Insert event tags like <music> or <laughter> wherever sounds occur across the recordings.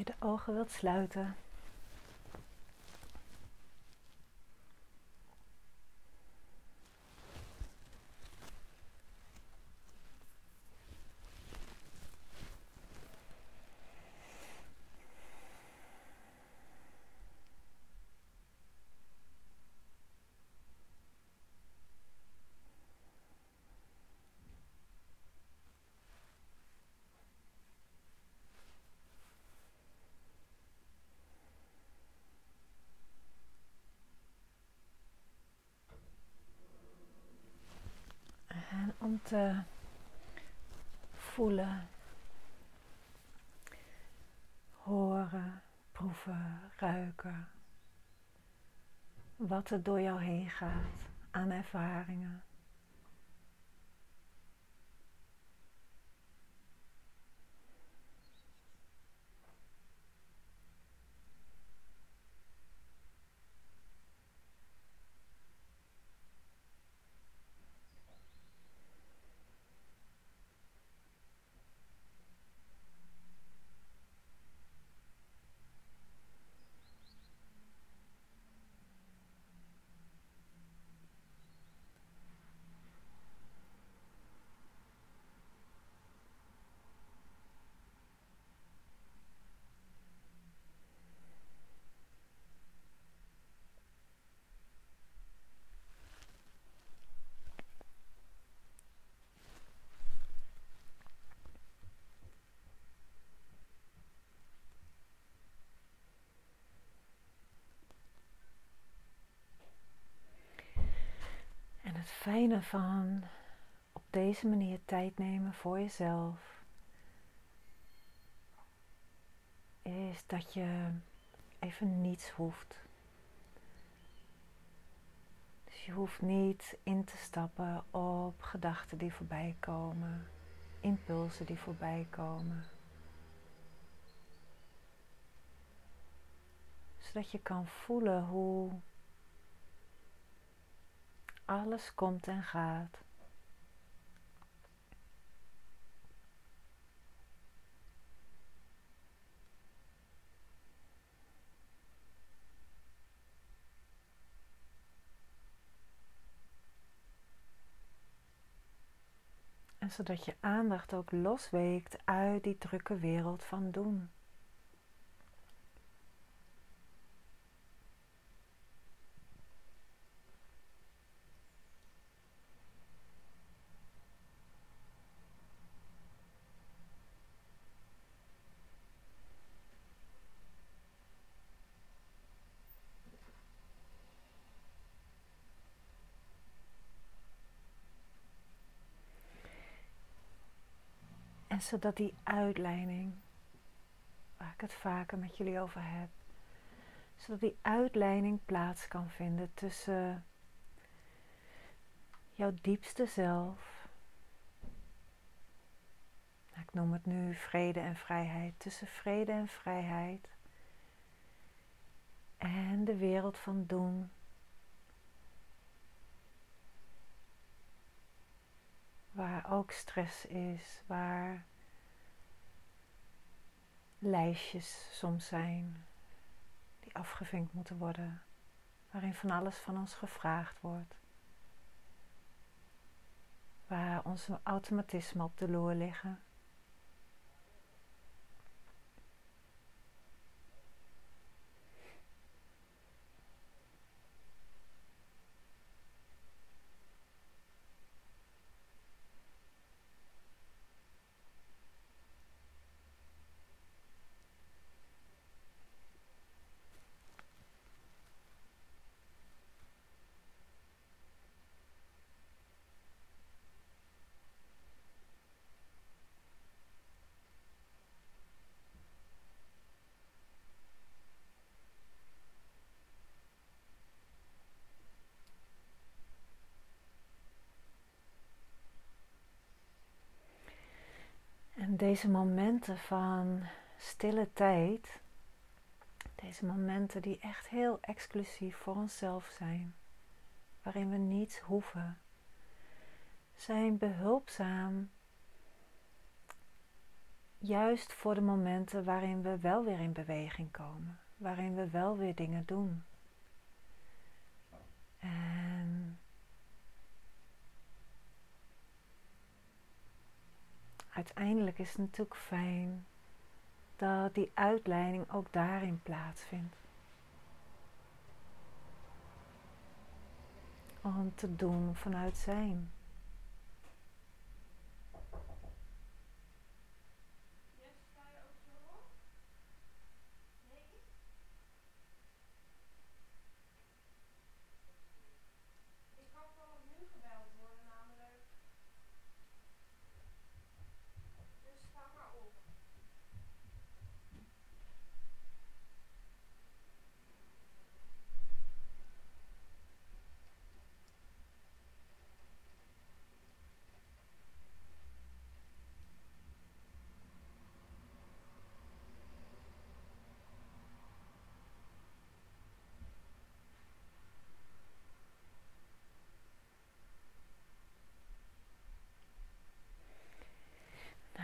je de ogen wilt sluiten. Voelen, horen, proeven, ruiken. Wat er door jou heen gaat aan ervaringen. Het fijne van op deze manier tijd nemen voor jezelf is dat je even niets hoeft. Dus je hoeft niet in te stappen op gedachten die voorbij komen, impulsen die voorbij komen. Zodat je kan voelen hoe alles komt en gaat. En zodat je aandacht ook losweekt uit die drukke wereld van doen. Zodat die uitleiding, waar ik het vaker met jullie over heb, zodat die uitleiding plaats kan vinden tussen jouw diepste zelf. Nou, ik noem het nu vrede en vrijheid. Tussen vrede en vrijheid en de wereld van doen waar ook stress is, waar lijstjes soms zijn die afgevinkt moeten worden, waarin van alles van ons gevraagd wordt, waar onze automatismen op de loer liggen. Deze momenten van stille tijd, deze momenten die echt heel exclusief voor onszelf zijn, waarin we niets hoeven, zijn behulpzaam juist voor de momenten waarin we wel weer in beweging komen, waarin we wel weer dingen doen. En uiteindelijk is het natuurlijk fijn dat die uitleiding ook daarin plaatsvindt. Om te doen vanuit zijn.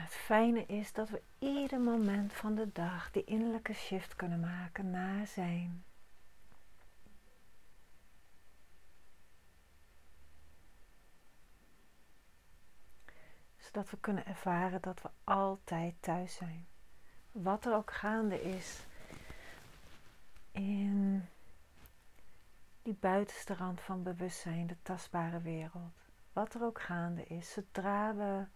het fijne is dat we ieder moment van de dag die innerlijke shift kunnen maken naar zijn. Zodat we kunnen ervaren dat we altijd thuis zijn. Wat er ook gaande is in die buitenste rand van bewustzijn, de tastbare wereld. Wat er ook gaande is, zodra we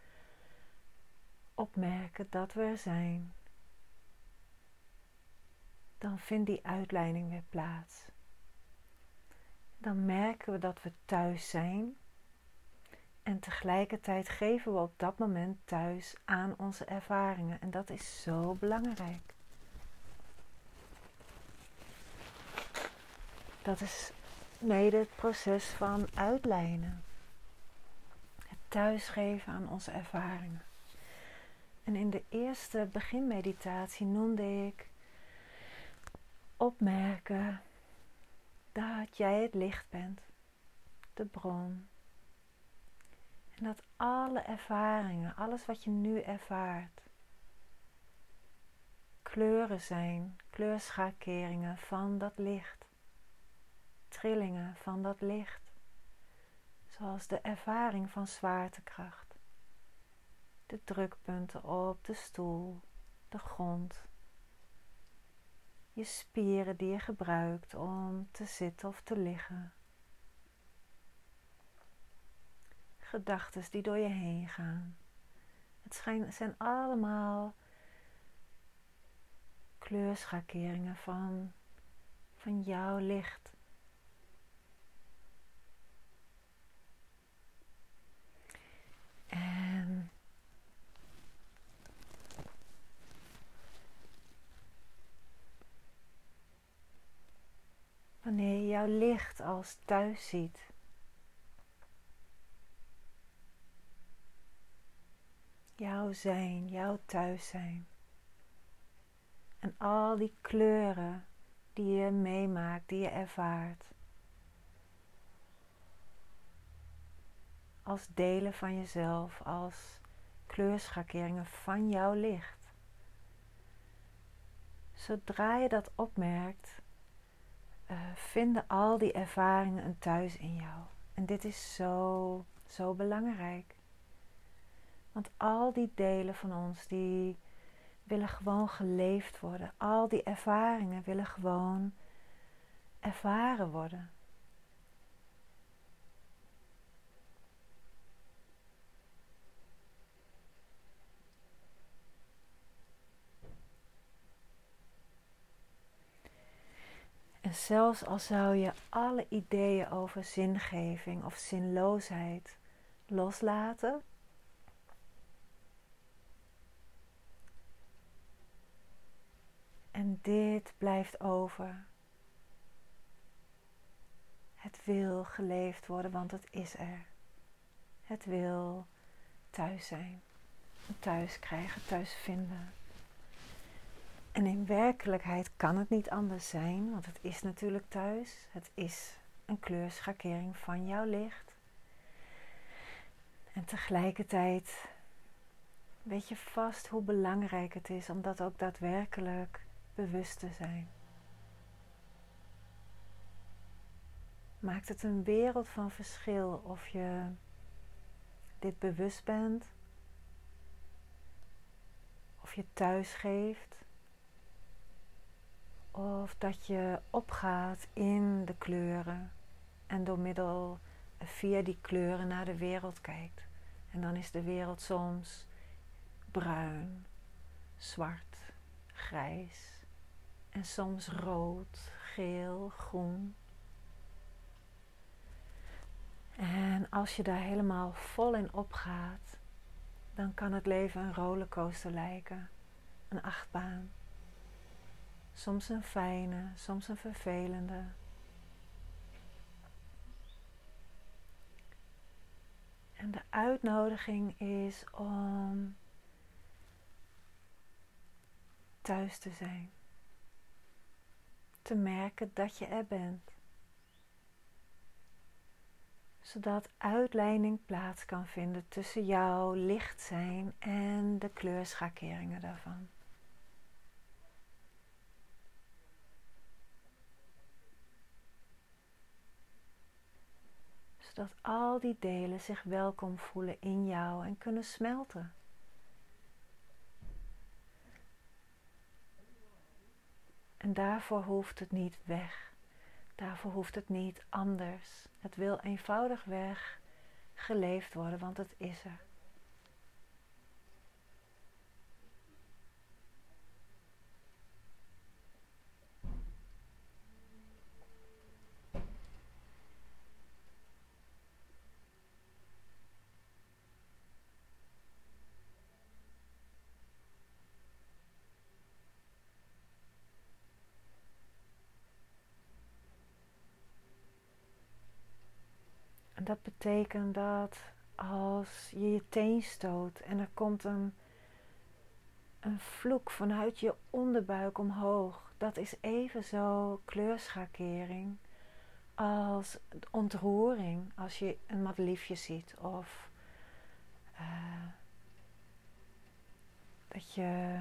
opmerken dat we er zijn, dan vindt die uitleiding weer plaats. Dan merken we dat we thuis zijn en tegelijkertijd geven we op dat moment thuis aan onze ervaringen en dat is zo belangrijk. Dat is mede het proces van uitlijnen. Het thuisgeven aan onze ervaringen. En in de eerste beginmeditatie noemde ik opmerken dat jij het licht bent, de bron. En dat alle ervaringen, alles wat je nu ervaart, kleuren zijn, kleurschakeringen van dat licht, trillingen van dat licht, zoals de ervaring van zwaartekracht de drukpunten op de stoel, de grond, je spieren die je gebruikt om te zitten of te liggen, gedachten die door je heen gaan. Het zijn allemaal kleurschakeringen van, van jouw licht. En wanneer je jouw licht als thuis ziet. Jouw zijn, jouw thuis zijn. En al die kleuren die je meemaakt, die je ervaart. Als delen van jezelf, als kleurschakeringen van jouw licht. Zodra je dat opmerkt, uh, vinden al die ervaringen een thuis in jou. En dit is zo, zo belangrijk. Want al die delen van ons, die willen gewoon geleefd worden. Al die ervaringen willen gewoon ervaren worden. Zelfs al zou je alle ideeën over zingeving of zinloosheid loslaten, en dit blijft over. Het wil geleefd worden, want het is er. Het wil thuis zijn, thuis krijgen, thuis vinden. En in werkelijkheid kan het niet anders zijn, want het is natuurlijk thuis. Het is een kleurschakering van jouw licht. En tegelijkertijd weet je vast hoe belangrijk het is om dat ook daadwerkelijk bewust te zijn. Maakt het een wereld van verschil of je dit bewust bent, of je thuis geeft, of dat je opgaat in de kleuren en door middel via die kleuren naar de wereld kijkt. En dan is de wereld soms bruin, zwart, grijs en soms rood, geel, groen. En als je daar helemaal vol in opgaat, dan kan het leven een rollercoaster lijken, een achtbaan. Soms een fijne, soms een vervelende. En de uitnodiging is om thuis te zijn. Te merken dat je er bent. Zodat uitleiding plaats kan vinden tussen jouw licht zijn en de kleurschakeringen daarvan. Zodat al die delen zich welkom voelen in jou en kunnen smelten. En daarvoor hoeft het niet weg. Daarvoor hoeft het niet anders. Het wil eenvoudigweg geleefd worden, want het is er. Dat betekent dat als je je teen stoot en er komt een, een vloek vanuit je onderbuik omhoog, dat is even zo kleurschakering als ontroering als je een madeliefje ziet of uh, dat je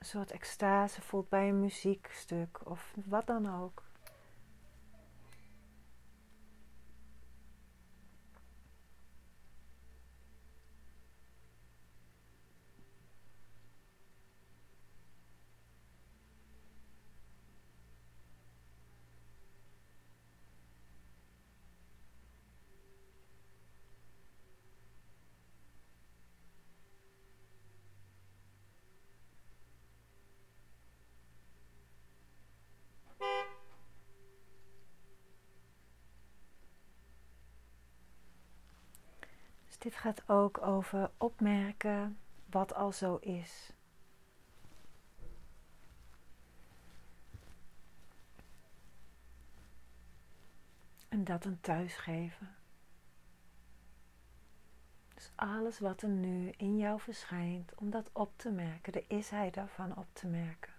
een soort extase voelt bij een muziekstuk of wat dan ook. Dit gaat ook over opmerken wat al zo is. En dat een thuis geven. Dus alles wat er nu in jou verschijnt, om dat op te merken, de isheid daarvan op te merken.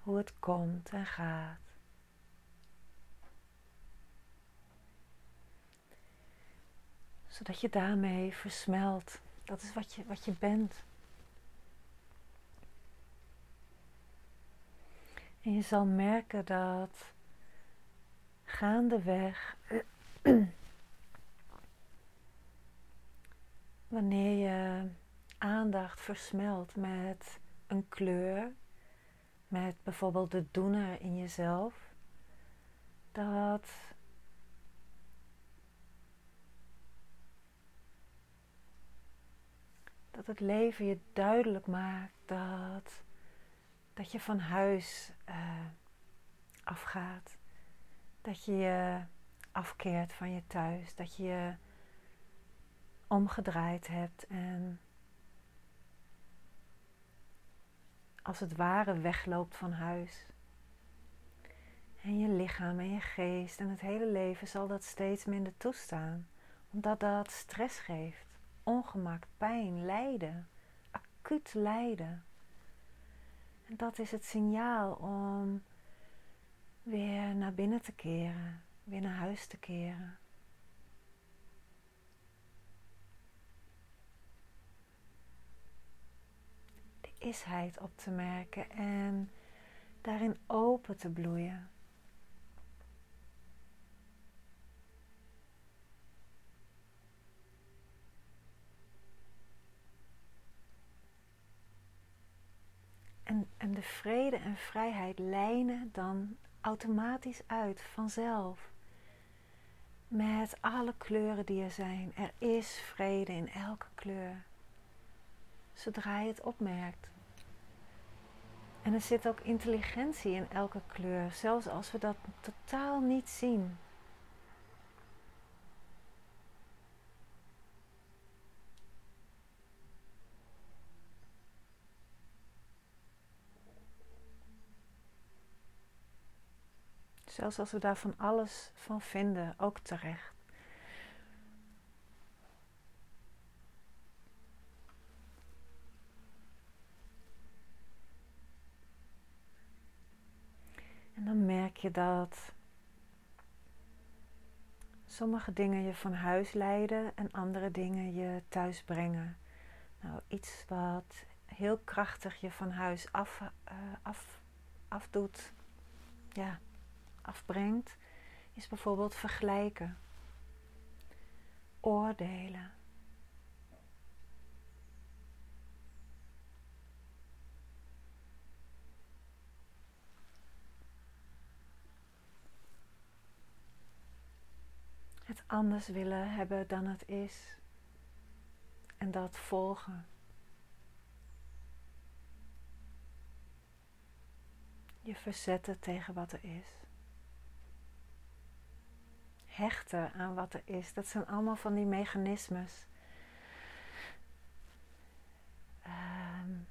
Hoe het komt en gaat. Zodat je daarmee versmelt. Dat is wat je, wat je bent. En je zal merken dat gaandeweg, <clears throat> wanneer je aandacht versmelt met een kleur, met bijvoorbeeld de doener in jezelf, dat dat het leven je duidelijk maakt dat, dat je van huis uh, afgaat. Dat je je afkeert van je thuis. Dat je je omgedraaid hebt en als het ware wegloopt van huis. En je lichaam en je geest en het hele leven zal dat steeds minder toestaan, omdat dat stress geeft ongemak, pijn, lijden, acuut lijden. En dat is het signaal om weer naar binnen te keren, weer naar huis te keren. De isheid op te merken en daarin open te bloeien. En, en de vrede en vrijheid lijnen dan automatisch uit, vanzelf. Met alle kleuren die er zijn. Er is vrede in elke kleur. Zodra je het opmerkt. En er zit ook intelligentie in elke kleur, zelfs als we dat totaal niet zien. Zelfs als we daar van alles van vinden, ook terecht. En dan merk je dat sommige dingen je van huis leiden en andere dingen je thuis brengen. Nou, iets wat heel krachtig je van huis af, uh, af, afdoet. Ja, afbrengt, is bijvoorbeeld vergelijken, oordelen. Het anders willen hebben dan het is en dat volgen. Je verzetten tegen wat er is hechten aan wat er is. Dat zijn allemaal van die mechanismes. Um,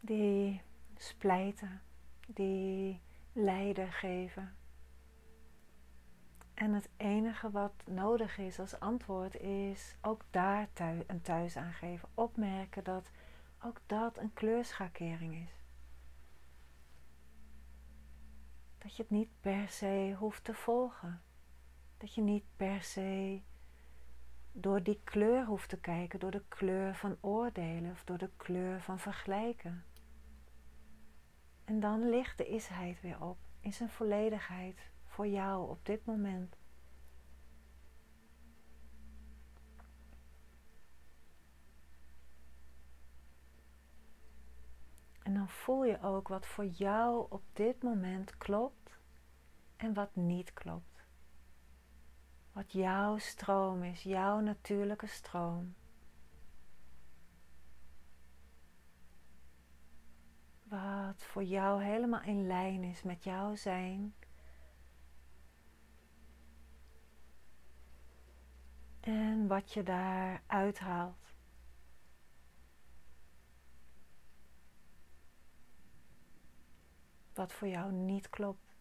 die splijten, die lijden geven. En het enige wat nodig is als antwoord is ook daar een thuis aan geven. Opmerken dat ook dat een kleurschakering is. Dat je het niet per se hoeft te volgen. Dat je niet per se door die kleur hoeft te kijken, door de kleur van oordelen of door de kleur van vergelijken. En dan ligt de isheid weer op, in zijn volledigheid voor jou op dit moment. En dan voel je ook wat voor jou op dit moment klopt en wat niet klopt. Wat jouw stroom is, jouw natuurlijke stroom. Wat voor jou helemaal in lijn is met jouw zijn. En wat je daar uithaalt. Wat voor jou niet klopt.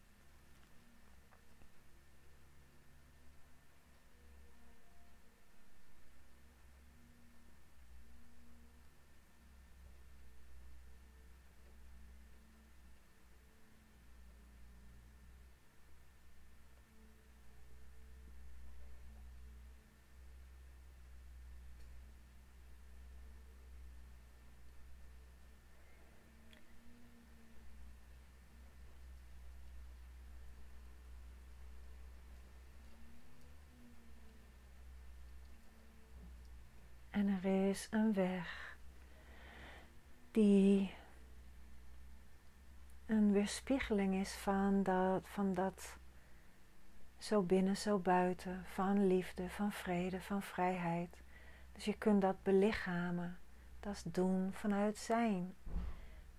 En er is een weg die een weerspiegeling is van dat, van dat zo binnen, zo buiten, van liefde, van vrede, van vrijheid. Dus je kunt dat belichamen, dat is doen vanuit zijn.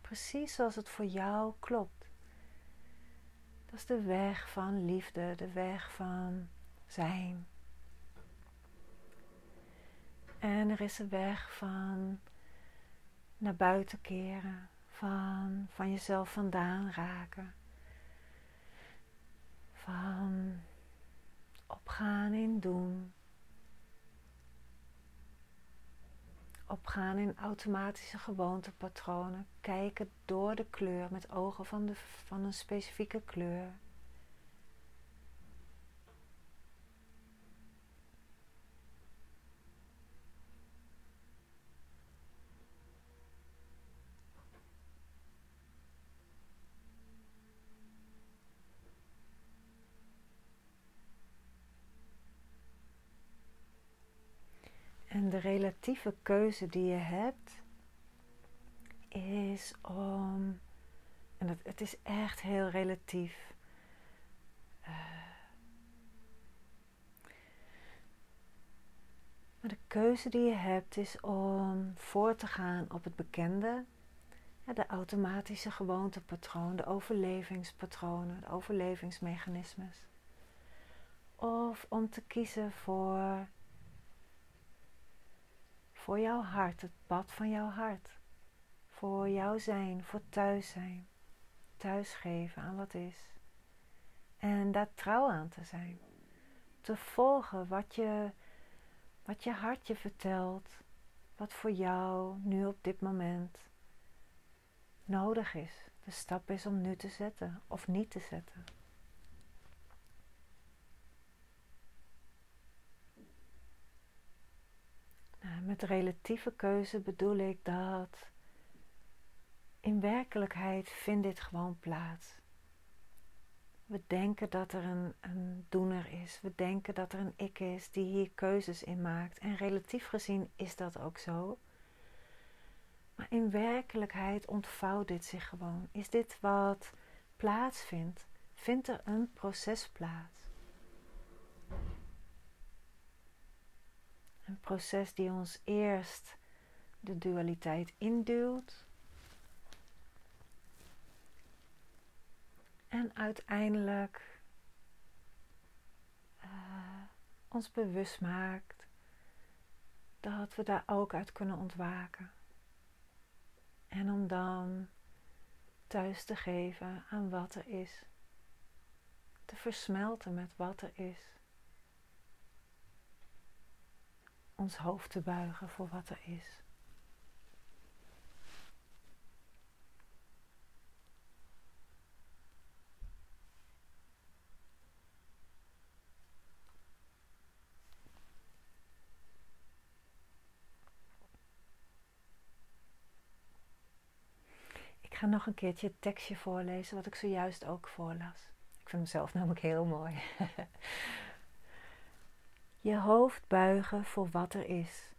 Precies zoals het voor jou klopt. Dat is de weg van liefde, de weg van zijn. En er is een weg van naar buiten keren, van, van jezelf vandaan raken, van opgaan in doen, opgaan in automatische gewoontepatronen, kijken door de kleur met ogen van, de, van een specifieke kleur. Relatieve keuze die je hebt is om, en het, is echt heel relatief. Uh, maar de keuze die je hebt is om voor te gaan op het bekende, de automatische gewoontepatroon, de overlevingspatronen, de overlevingsmechanismes. Of om te kiezen voor voor jouw hart, het pad van jouw hart. Voor jouw zijn, voor thuis zijn. Thuisgeven aan wat is. En daar trouw aan te zijn. Te volgen wat je, wat je hart je vertelt. Wat voor jou nu op dit moment nodig is. De stap is om nu te zetten of niet te zetten. Met relatieve keuze bedoel ik dat in werkelijkheid vindt dit gewoon plaats. We denken dat er een, een doener is. We denken dat er een ik is die hier keuzes in maakt. En relatief gezien is dat ook zo. Maar in werkelijkheid ontvouwt dit zich gewoon. Is dit wat plaatsvindt? Vindt er een proces plaats? Een proces die ons eerst de dualiteit induwt. En uiteindelijk uh, ons bewust maakt dat we daar ook uit kunnen ontwaken. En om dan thuis te geven aan wat er is. Te versmelten met wat er is. Ons hoofd te buigen voor wat er is. Ik ga nog een keertje het tekstje voorlezen wat ik zojuist ook voorlas. Ik vind hem zelf namelijk heel mooi. <laughs> je hoofd buigen voor wat er is.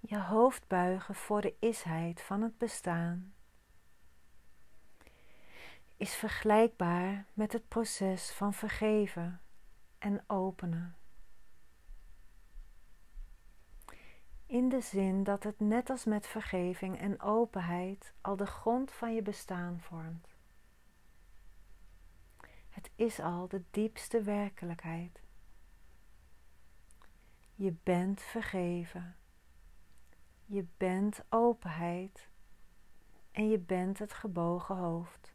Je hoofd buigen voor de isheid van het bestaan is vergelijkbaar met het proces van vergeven en openen. In de zin dat het net als met vergeving en openheid al de grond van je bestaan vormt. Het is al de diepste werkelijkheid. Je bent vergeven. Je bent openheid. En je bent het gebogen hoofd.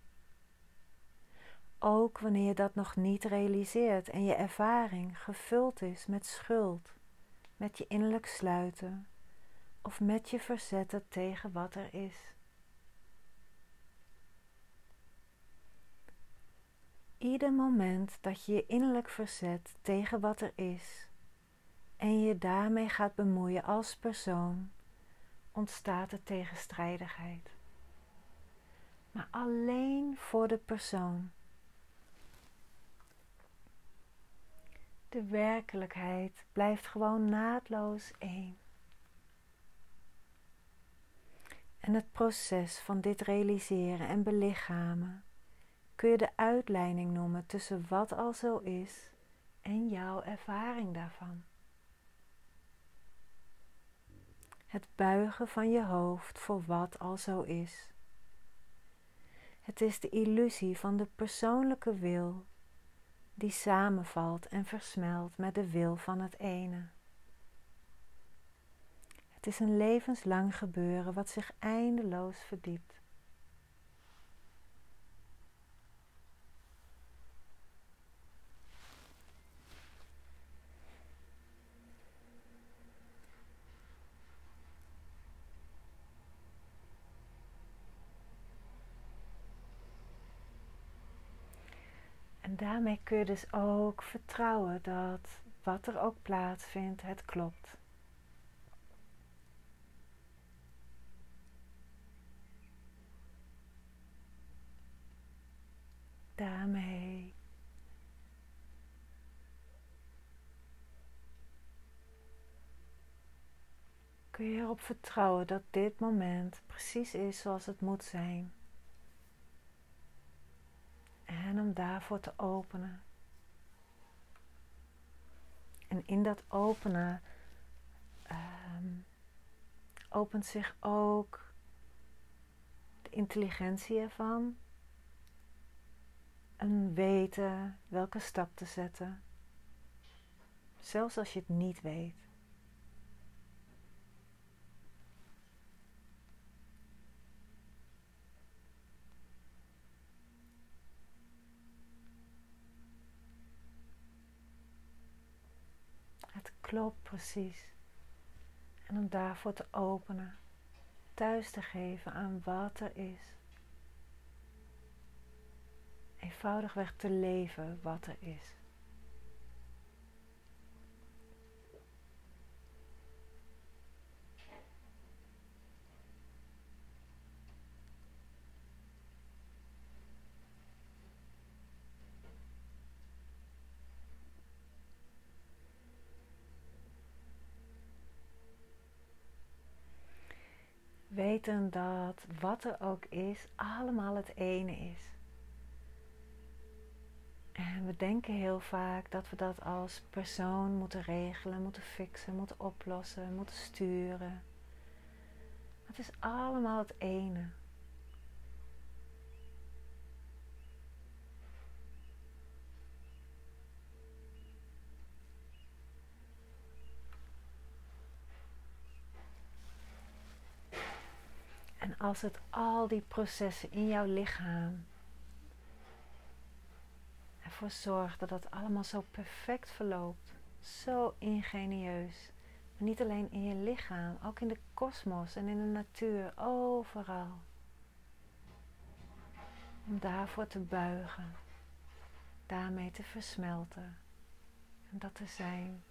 Ook wanneer je dat nog niet realiseert en je ervaring gevuld is met schuld, met je innerlijk sluiten of met je verzetten tegen wat er is. Ieder moment dat je je innerlijk verzet tegen wat er is en je daarmee gaat bemoeien als persoon, ontstaat er tegenstrijdigheid. Maar alleen voor de persoon. De werkelijkheid blijft gewoon naadloos één. En het proces van dit realiseren en belichamen kun je de uitleiding noemen tussen wat al zo is en jouw ervaring daarvan. Het buigen van je hoofd voor wat al zo is. Het is de illusie van de persoonlijke wil die samenvalt en versmelt met de wil van het ene. Het is een levenslang gebeuren wat zich eindeloos verdiept. En daarmee kun je dus ook vertrouwen dat wat er ook plaatsvindt, het klopt. Daarmee kun je erop vertrouwen dat dit moment precies is zoals het moet zijn. En om daarvoor te openen. En in dat openen um, opent zich ook de intelligentie ervan. Een weten welke stap te zetten. Zelfs als je het niet weet. Klopt precies. En om daarvoor te openen, thuis te geven aan wat er is. Eenvoudigweg te leven wat er is. Dat wat er ook is, allemaal het ene is. En we denken heel vaak dat we dat als persoon moeten regelen, moeten fixen, moeten oplossen, moeten sturen. Het is allemaal het ene. En als het al die processen in jouw lichaam ervoor zorgt dat het allemaal zo perfect verloopt, zo ingenieus, maar niet alleen in je lichaam, ook in de kosmos en in de natuur, overal. Om daarvoor te buigen, daarmee te versmelten en dat te zijn.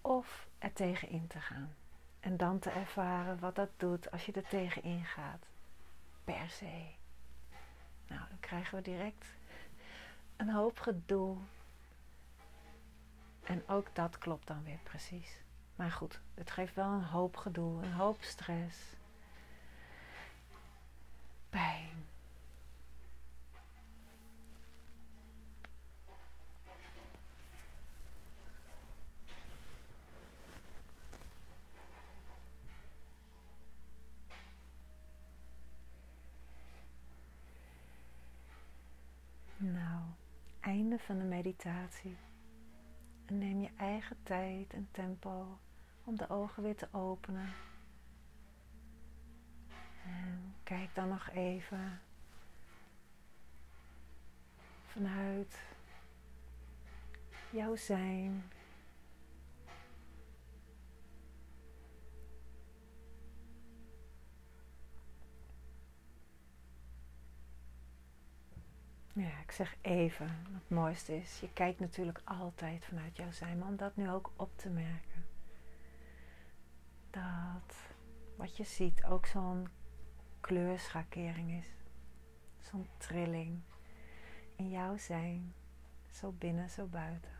Of er tegenin te gaan. En dan te ervaren wat dat doet als je er tegenin gaat. Per se. Nou, dan krijgen we direct een hoop gedoe. En ook dat klopt dan weer precies. Maar goed, het geeft wel een hoop gedoe, een hoop stress. Pijn. Einde van de meditatie. En neem je eigen tijd en tempo om de ogen weer te openen. En kijk dan nog even vanuit jouw zijn Ja, ik zeg even. Het mooiste is, je kijkt natuurlijk altijd vanuit jouw zijn, maar om dat nu ook op te merken. Dat wat je ziet ook zo'n kleurschakering is. Zo'n trilling in jouw zijn. Zo binnen, zo buiten.